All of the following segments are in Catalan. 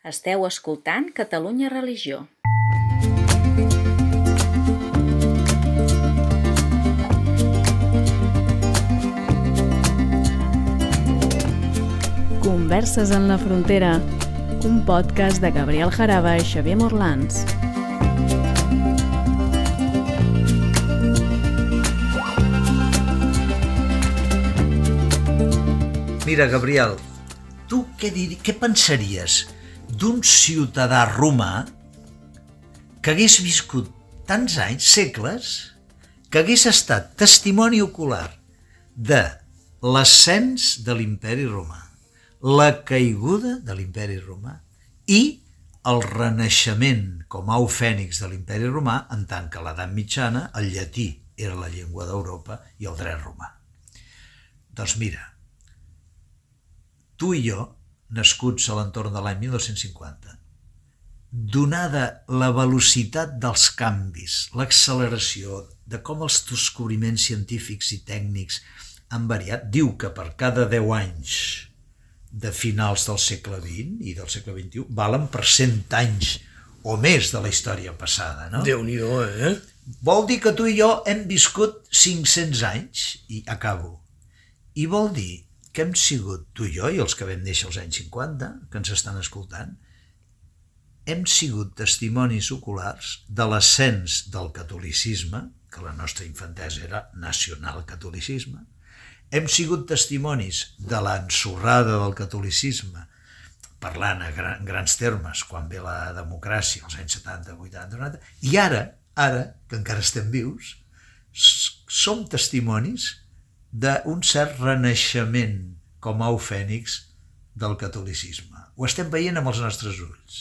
Esteu escoltant Catalunya Religió. Converses en la frontera, un podcast de Gabriel Jaraba i Xavier Morlans. Mira, Gabriel, tu què, dir, què pensaries d'un ciutadà romà que hagués viscut tants anys, segles, que hagués estat testimoni ocular de l'ascens de l'imperi romà, la caiguda de l'imperi romà i el renaixement com au fènix de l'imperi romà en tant que l'edat mitjana el llatí era la llengua d'Europa i el dret romà. Doncs mira, tu i jo, nascuts a l'entorn de l'any 1950, donada la velocitat dels canvis, l'acceleració, de com els descobriments científics i tècnics han variat, diu que per cada 10 anys de finals del segle XX i del segle XXI valen per 100 anys o més de la història passada, no? Déu-n'hi-do, eh? Vol dir que tu i jo hem viscut 500 anys, i acabo, i vol dir que hem sigut tu i jo i els que vam néixer als anys 50, que ens estan escoltant, hem sigut testimonis oculars de l'ascens del catolicisme, que la nostra infantesa era nacional catolicisme, hem sigut testimonis de l'ensorrada del catolicisme, parlant a gran, grans termes, quan ve la democràcia, als anys 70, 80, 90, i ara, ara, que encara estem vius, som testimonis d'un cert renaixement com au fènix del catolicisme. Ho estem veient amb els nostres ulls.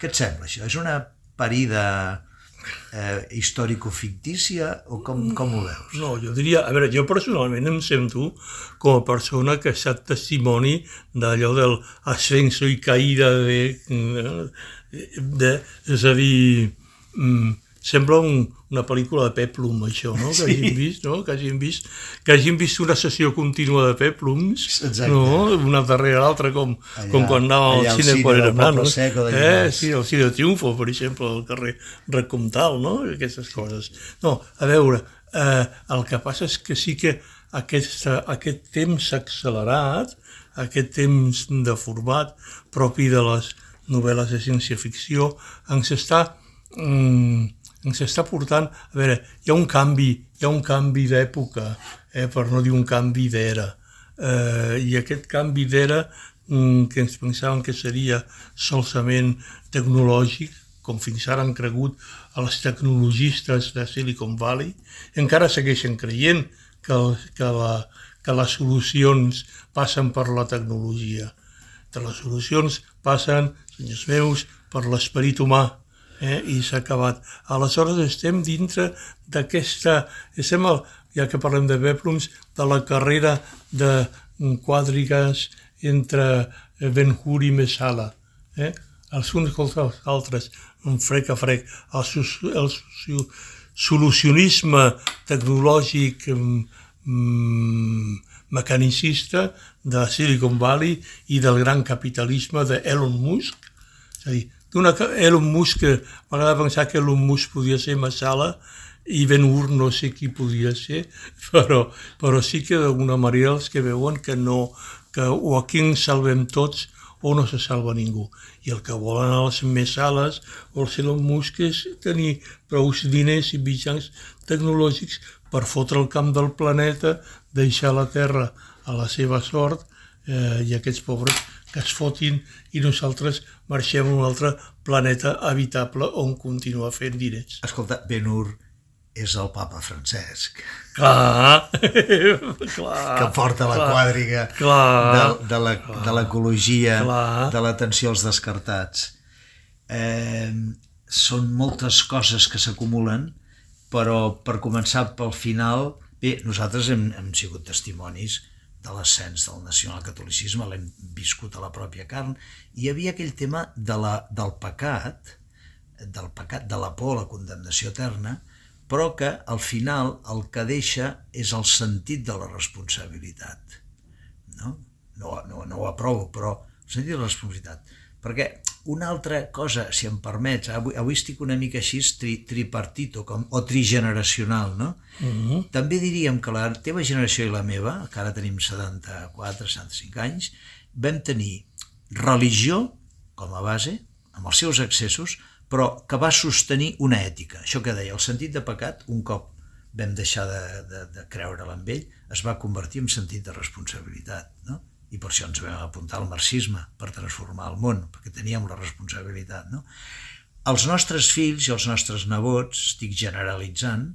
Què et sembla això? És una parida eh, històrico-fictícia o com, com ho veus? No, jo diria, a veure, jo personalment em sento com a persona que ha estat testimoni d'allò del ascenso i caïda de, de, és a dir, mm, sembla un, una pel·lícula de Peplum, això, no? Que hagin vist, no? Que hagin vist, que hagin vist una sessió contínua de Peplums, Exacte. no? Una darrere l'altra, com, Allà- com quan allà al cine cine quan nanos. Seco de Eh, sí, el cine de Triunfo, per exemple, al carrer Recomtal, no? Aquestes coses. No, a veure, eh, el que passa és que sí que aquest, aquest temps accelerat, aquest temps de format propi de les novel·les de ciència-ficció, ens està mm, ens està portant... A veure, hi ha un canvi, hi ha un canvi d'època, eh, per no dir un canvi d'era. Eh, I aquest canvi d'era, mm, que ens pensàvem que seria solament tecnològic, com fins ara han cregut els tecnologistes de Silicon Valley, encara segueixen creient que, que, la, que les solucions passen per la tecnologia. De les solucions passen, senyors meus, per l'esperit humà, eh? i s'ha acabat. Aleshores estem dintre d'aquesta, estem, al, ja que parlem de Beplums, de la carrera de quadrigues entre Ben Hur i Messala. Eh? Els uns contra els altres, un frec a frec. El, el socio- solucionisme tecnològic mm, mecanicista de Silicon Valley i del gran capitalisme de Elon Musk. És a dir, d'una Elon Musk, que m'agrada pensar que Elon Musk podia ser Massala i Ben Hur no sé qui podia ser, però, però sí que d'alguna manera els que veuen que no, que o aquí ens salvem tots o no se salva ningú. I el que volen els més sales o els Elon Musk és tenir prou diners i mitjans tecnològics per fotre el camp del planeta, deixar la Terra a la seva sort eh, i aquests pobres que es fotin i nosaltres marxem a un altre planeta habitable on continuar fent diners. Escolta, Ben-Hur és el papa Francesc, Clar, clar. que porta la clar, quadriga clar, de, de la- de l'ecologia, de l'atenció als descartats. Eh, són moltes coses que s'acumulen, però per començar pel final, bé, nosaltres hem, hem sigut testimonis de l'ascens del nacionalcatolicisme, l'hem viscut a la pròpia carn, hi havia aquell tema de la, del pecat, del pecat, de la por, la condemnació eterna, però que al final el que deixa és el sentit de la responsabilitat. No, no, no, no ho aprovo, però el sentit de la responsabilitat. Perquè una altra cosa, si em permets, avui, avui estic una mica així tri, tripartito com, o trigeneracional, no? Uh -huh. També diríem que la teva generació i la meva, que ara tenim 74, 75 anys, vam tenir religió com a base, amb els seus excessos, però que va sostenir una ètica. Això que deia, el sentit de pecat, un cop vam deixar de, de, de creure amb ell, es va convertir en sentit de responsabilitat, no? I per això ens vam apuntar al marxisme, per transformar el món, perquè teníem la responsabilitat. No? Els nostres fills i els nostres nebots, estic generalitzant,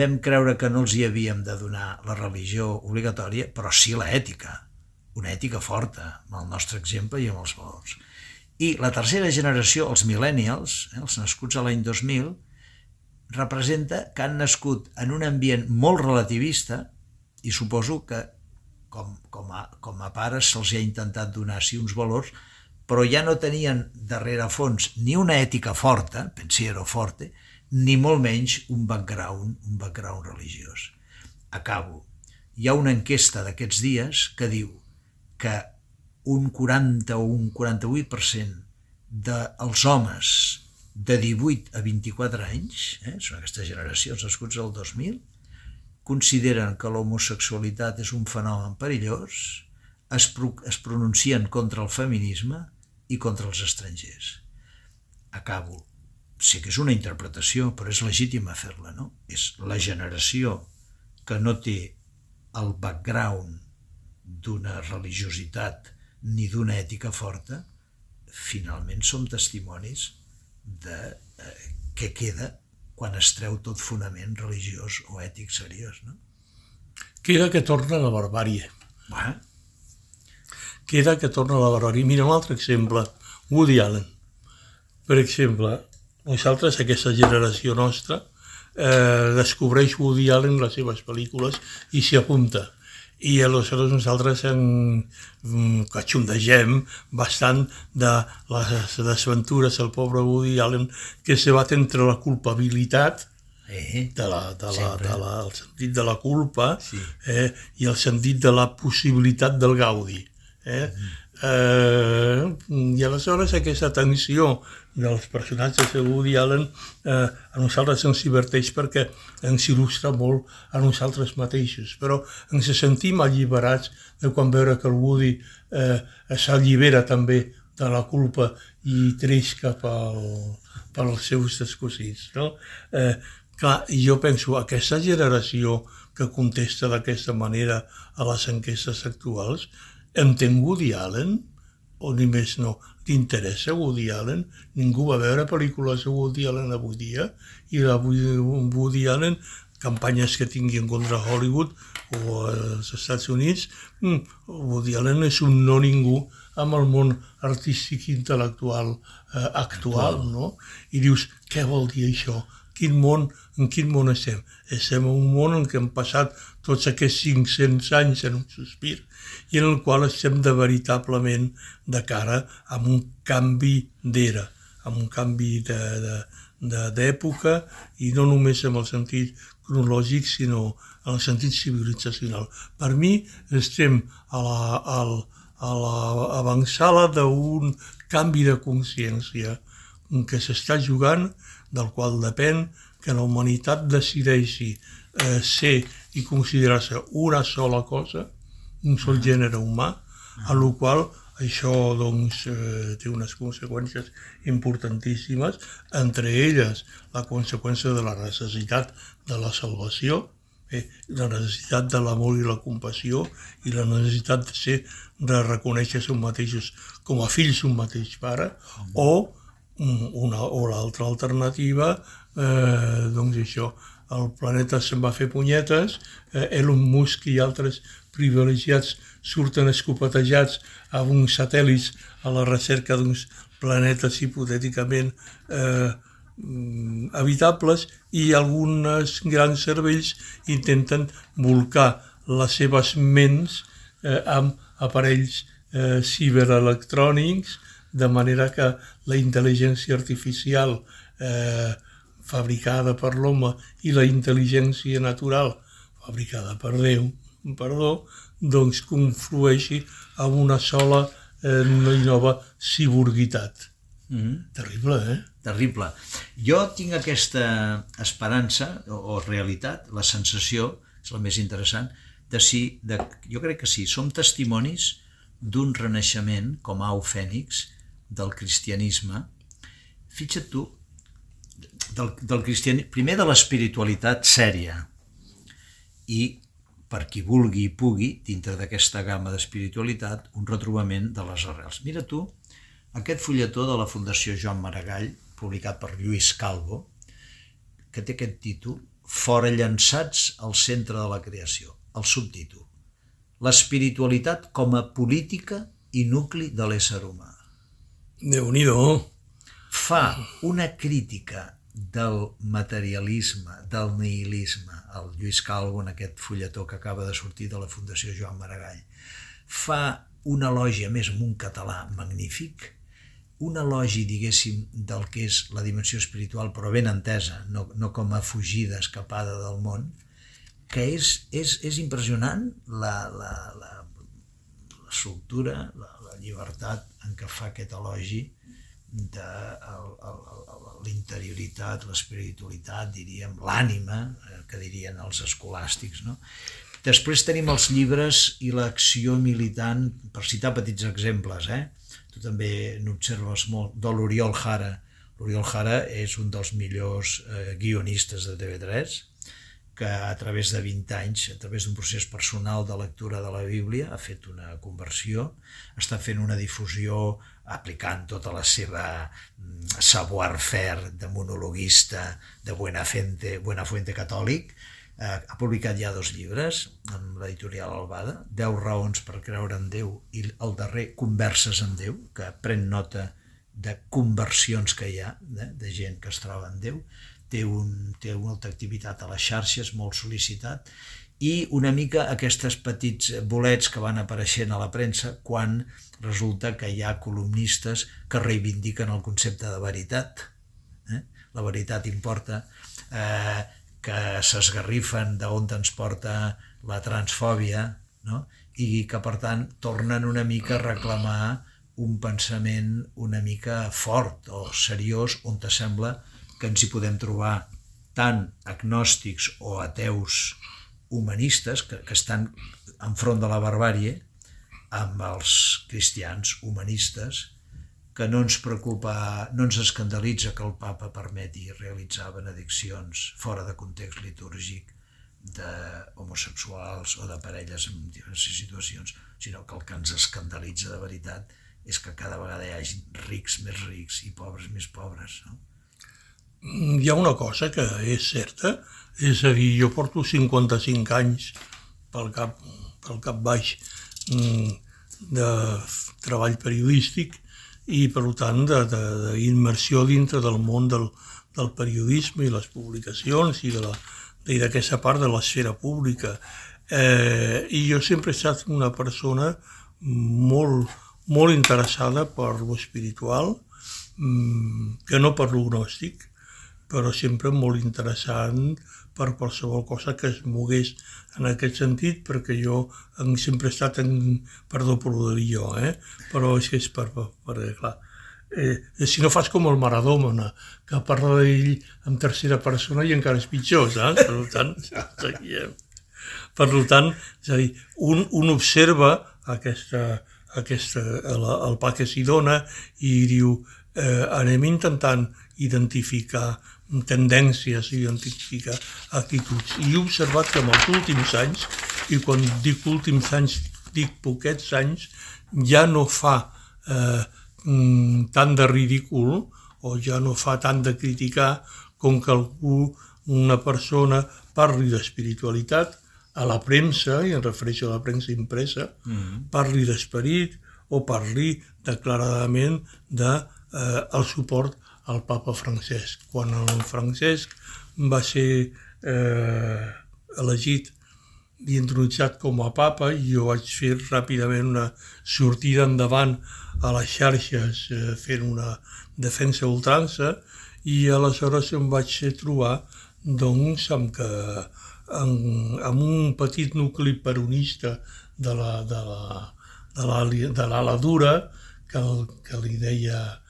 vam creure que no els hi havíem de donar la religió obligatòria, però sí la ètica, una ètica forta, amb el nostre exemple i amb els valors. I la tercera generació, els millennials, eh, els nascuts a l'any 2000, representa que han nascut en un ambient molt relativista i suposo que com, com, a, com a pares se'ls ha intentat donar sí uns valors, però ja no tenien darrere fons ni una ètica forta, pensiero forte, ni molt menys un background, un background religiós. Acabo. Hi ha una enquesta d'aquests dies que diu que un 40 o un 48% dels homes de 18 a 24 anys, eh, són aquestes generacions nascuts al 2000, consideren que l'homosexualitat és un fenomen perillós, es, pro es pronuncien contra el feminisme i contra els estrangers. Acabo. Sé que és una interpretació, però és legítima fer-la, no? És la generació que no té el background d'una religiositat ni d'una ètica forta, finalment som testimonis de eh, què queda quan es treu tot fonament religiós o ètic seriós. No? Queda que torna la barbàrie. Va. Queda que torna la barbàrie. Mira un altre exemple, Woody Allen. Per exemple, nosaltres, aquesta generació nostra, eh, descobreix Woody Allen les seves pel·lícules i s'hi apunta i aleshores nosaltres en mm, cachondegem bastant de les desventures del pobre Woody Allen que se bat entre la culpabilitat Eh, de la, de la, de la, el sentit de la culpa Sí. eh, i el sentit de la possibilitat del gaudi. Eh? Eh, I aleshores aquesta tensió dels personatges de Woody Allen eh, a nosaltres ens diverteix perquè ens il·lustra molt a nosaltres mateixos, però ens sentim alliberats de quan veure que el Woody eh, s'allibera també de la culpa i treix cap al, pels seus descosits. No? Eh, clar, jo penso, aquesta generació que contesta d'aquesta manera a les enquestes actuals, entén Woody Allen? O ni més no, li interessa Woody Allen? Ningú va veure pel·lícules de Woody Allen avui dia i la Woody Allen campanyes que tingui en contra Hollywood o als Estats Units, mm, Woody Allen és un no ningú amb el món artístic i intel·lectual eh, actual, no? I dius, què vol dir això? Quin món, en quin món estem? Estem en un món en què hem passat tots aquests 500 anys en un sospir i en el qual estem de veritablement de cara a un canvi d'era, amb un canvi d'època i no només en el sentit cronològic, sinó en el sentit civilitzacional. Per mi estem a la, a, a l'avançada d'un canvi de consciència que s'està jugant, del qual depèn que la humanitat decideixi eh, ser i considerar-se una sola cosa, un sol gènere humà, a la qual això doncs, eh, té unes conseqüències importantíssimes, entre elles la conseqüència de la necessitat de la salvació, eh, la necessitat de l'amor i la compassió i la necessitat de ser de reconèixer-se un mateixos com a fills d'un mateix pare o una o l'altra alternativa eh, doncs això el planeta se'n va fer punyetes eh, Elon Musk i altres privilegiats surten escopetejats a uns satèl·lits a la recerca d'uns planetes hipotèticament eh, habitables i algunes grans cervells intenten volcar les seves ments eh, amb aparells eh, ciberelectrònics de manera que la intel·ligència artificial eh, fabricada per l'home i la intel·ligència natural fabricada per Déu, perdó, doncs conflueixi en una sola eh, i nova ciborguitat. Mm -hmm. Terrible, eh? Terrible. Jo tinc aquesta esperança, o, o realitat, la sensació, és la més interessant, de si, de, jo crec que sí, som testimonis d'un renaixement com au fènix del cristianisme. Fixa't tu, del, del cristianisme, primer de l'espiritualitat sèria i per qui vulgui i pugui, dintre d'aquesta gamma d'espiritualitat, un retrobament de les arrels. Mira tu, aquest fulletó de la Fundació Joan Maragall, publicat per Lluís Calvo, que té aquest títol, Fora llançats al centre de la creació, el subtítol. L'espiritualitat com a política i nucli de l'ésser humà. Déu nhi Fa una crítica del materialisme, del nihilisme, el Lluís Calvo en aquest fulletó que acaba de sortir de la Fundació Joan Maragall, fa un elogi, a més, en un català magnífic, un elogi, diguéssim, del que és la dimensió espiritual, però ben entesa, no, no com a fugida, escapada del món, que és, és, és impressionant la, la, la, la soltura, la llibertat en què fa aquest elogi de l'interioritat, l'espiritualitat, diríem, l'ànima, eh, que dirien els escolàstics. No? Després tenim els llibres i l'acció militant, per citar petits exemples, eh? tu també n'observes molt, de l'Oriol Jara. L'Oriol Jara és un dels millors eh, guionistes de TV3, que a través de 20 anys, a través d'un procés personal de lectura de la Bíblia, ha fet una conversió, està fent una difusió aplicant tota la seva mm, savoir-faire de monologuista, de Buenafuente, Buenafuente catòlic, eh, ha publicat ja dos llibres amb l'editorial Albada, 10 raons per creure en Déu i el darrer Converses amb Déu, que pren nota de conversions que hi ha, de, de gent que es troba en Déu, té, un, té una altra activitat a les xarxes, molt sol·licitat, i una mica aquests petits bolets que van apareixent a la premsa quan resulta que hi ha columnistes que reivindiquen el concepte de veritat. Eh? La veritat importa, eh, que s'esgarrifen d'on ens porta la transfòbia, no? i que per tant tornen una mica a reclamar un pensament una mica fort o seriós on te sembla que ens hi podem trobar tant agnòstics o ateus humanistes que, que estan enfront de la barbàrie amb els cristians humanistes que no ens preocupa, no ens escandalitza que el papa permeti realitzar benediccions fora de context litúrgic d'homosexuals o de parelles en diverses situacions, sinó que el que ens escandalitza de veritat és que cada vegada hi hagi rics més rics i pobres més pobres. No? hi ha una cosa que és certa, és a dir, jo porto 55 anys pel cap, pel cap baix mm, de treball periodístic i per tant d'immersió dintre del món del, del periodisme i les publicacions i d'aquesta part de l'esfera pública. Eh, I jo sempre he estat una persona molt, molt interessada per lo espiritual, mm, que no per lo gnòstic, però sempre molt interessant per qualsevol cosa que es mogués en aquest sentit, perquè jo sempre he estat en... Perdó per ho dir jo, eh? però és que és per... per, per clar, eh, si no fas com el Maradona, que parla d'ell en tercera persona i encara és pitjor, saps? Per tant. Per tant, és a dir, un, un observa aquesta, aquesta, el, el pa que s'hi dona i diu eh, anem intentant identificar tendències, identificar actituds. I he observat que en els últims anys, i quan dic últims anys, dic poquets anys, ja no fa eh, mm, tant de ridícul o ja no fa tant de criticar com que algú, una persona, parli d'espiritualitat a la premsa, i em refereixo a la premsa impresa, mm -hmm. parli d'esperit o parli declaradament de eh, el suport al papa Francesc. Quan el Francesc va ser eh, elegit i introduït com a papa, jo vaig fer ràpidament una sortida endavant a les xarxes eh, fent una defensa ultrança i aleshores em vaig trobar doncs, amb, que, amb, amb un petit nucli peronista de la, de la, de l'ala dura, que, el, que li deia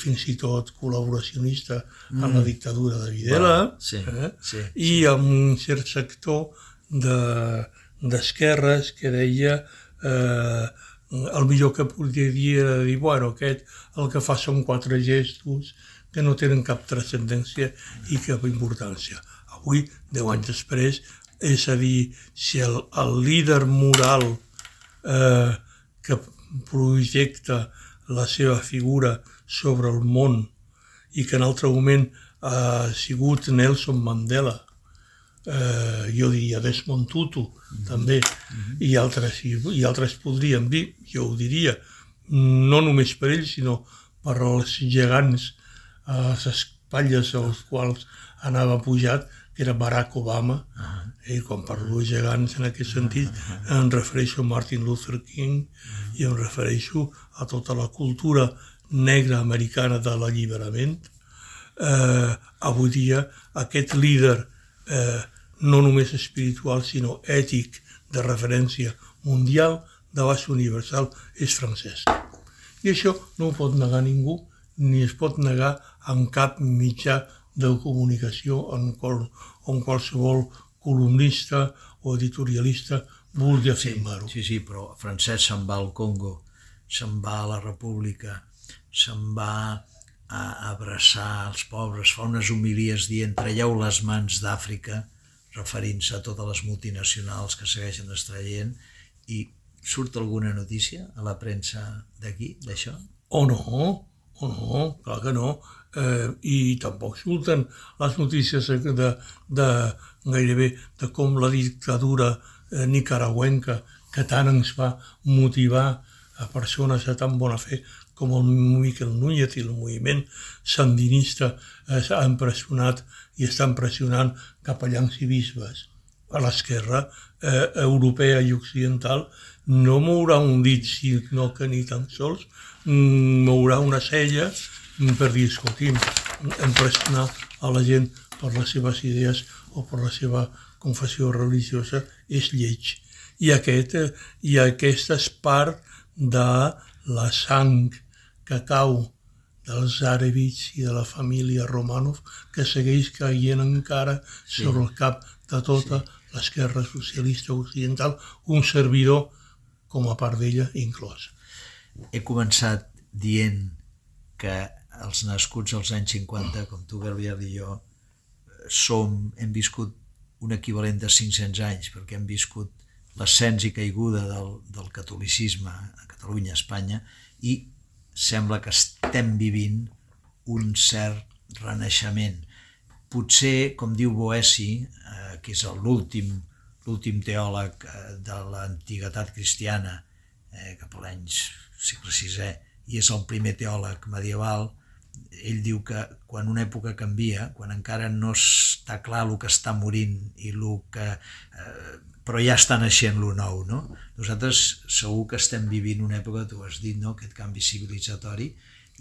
fins i tot col·laboracionista mm. en la dictadura de Videla, Va, sí, eh? sí, i amb un cert sector d'esquerres de, que deia eh, el millor que podia dir era dir, bueno, aquest el que fa són quatre gestos que no tenen cap transcendència i cap importància. Avui, deu anys després, és a dir, si el, el líder moral eh, que projecta la seva figura sobre el món i que en altre moment ha sigut Nelson Mandela, eh, jo diria Desmond Tutu, mm -hmm. també, mm -hmm. i, altres, i, i altres podrien dir, jo ho diria, no només per ells, sinó per als gegants a les espatlles als quals anava pujat, que era Barack Obama, uh -huh. i quan parlo de gegants en aquest sentit, uh -huh. em refereixo a Martin Luther King uh -huh. i em refereixo a tota la cultura negra americana de l'alliberament. Eh, avui dia aquest líder eh, no només espiritual sinó ètic de referència mundial de base universal és francès. I això no ho pot negar ningú ni es pot negar en cap mitjà de comunicació en qual, on qualsevol columnista o editorialista vulgui afirmar-ho. Sí, sí, però Francesc se'n va al Congo, se'n va a la República, se'n va a abraçar els pobres, fa unes homilies dient traieu les mans d'Àfrica, referint-se a totes les multinacionals que segueixen extraient, i surt alguna notícia a la premsa d'aquí, d'això? O no, o no, clar que no. Eh, I tampoc surten les notícies de, de gairebé de com la dictadura eh, nicaragüenca que tant ens va motivar a persones de tan bona fe com el Miquel Núñez i el moviment sandinista eh, ha impressionat i estan pressionant capellans i bisbes. A l'esquerra eh, europea i occidental no mourà un dit, sinó que ni tan sols mm, mourà una cella per dir, escolti'm, impressionar a la gent per les seves idees o per la seva confessió religiosa és lleig. I, aquest, eh, i aquesta és part de la sang que cau dels àrabits i de la família Romanov que segueix caient encara sí. sobre el cap de tota sí. l'esquerra socialista occidental, un servidor com a part d'ella inclòs. He començat dient que els nascuts als anys 50, com tu, Gabriel i jo, som, hem viscut un equivalent de 500 anys, perquè hem viscut l'ascens i caiguda del, del catolicisme a Catalunya, a Espanya, i sembla que estem vivint un cert renaixement. Potser, com diu Boessi, eh, que és l'últim l'últim teòleg eh, de l'antiguitat cristiana, eh, cap a l'any segle VI, i és el primer teòleg medieval, ell diu que quan una època canvia, quan encara no està clar el que està morint i el que... Eh, però ja està naixent lo nou, no? Nosaltres segur que estem vivint una època, tu has dit, no?, aquest canvi civilitzatori,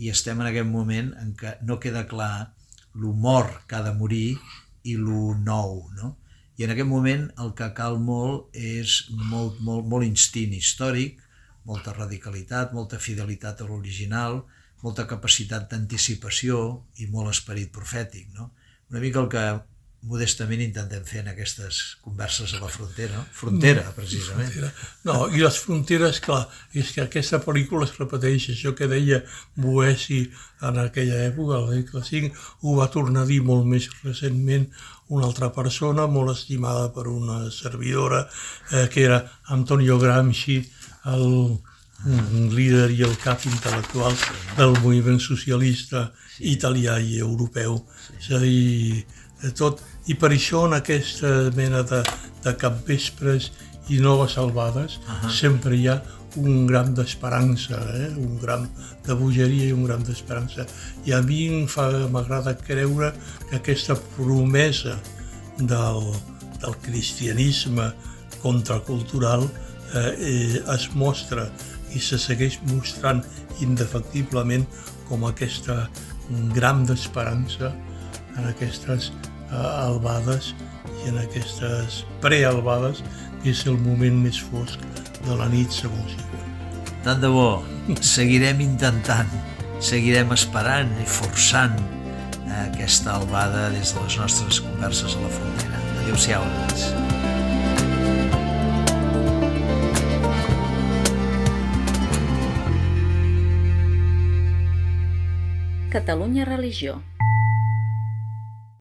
i estem en aquest moment en què no queda clar l'humor que ha de morir i lo nou, no? I en aquest moment el que cal molt és molt, molt, molt instint històric, molta radicalitat, molta fidelitat a l'original, molta capacitat d'anticipació i molt esperit profètic. No? Una mica el que modestament intentem fer en aquestes converses a la frontera, frontera, precisament. Frontera. No, i les fronteres, clar, és que aquesta pel·lícula es repeteix, això que deia Boessi en aquella època, al segle V, ho va tornar a dir molt més recentment una altra persona, molt estimada per una servidora, eh, que era Antonio Gramsci, el líder i el cap intel·lectual del moviment socialista italià i europeu. És a dir, tot, i per això en aquesta mena de, de capvespres i noves salvades uh -huh. sempre hi ha un gram d'esperança, eh? un gram de bogeria i un gram d'esperança. I a mi m'agrada creure que aquesta promesa del, del cristianisme contracultural eh, eh, es mostra i se segueix mostrant indefectiblement com aquesta gram d'esperança en aquestes uh, albades i en aquestes prealbades, que és el moment més fosc de la nit segons Tant de bo, seguirem intentant, seguirem esperant i forçant eh, aquesta albada des de les nostres converses a la frontera. Adéu-siau, amics. Catalunya Religió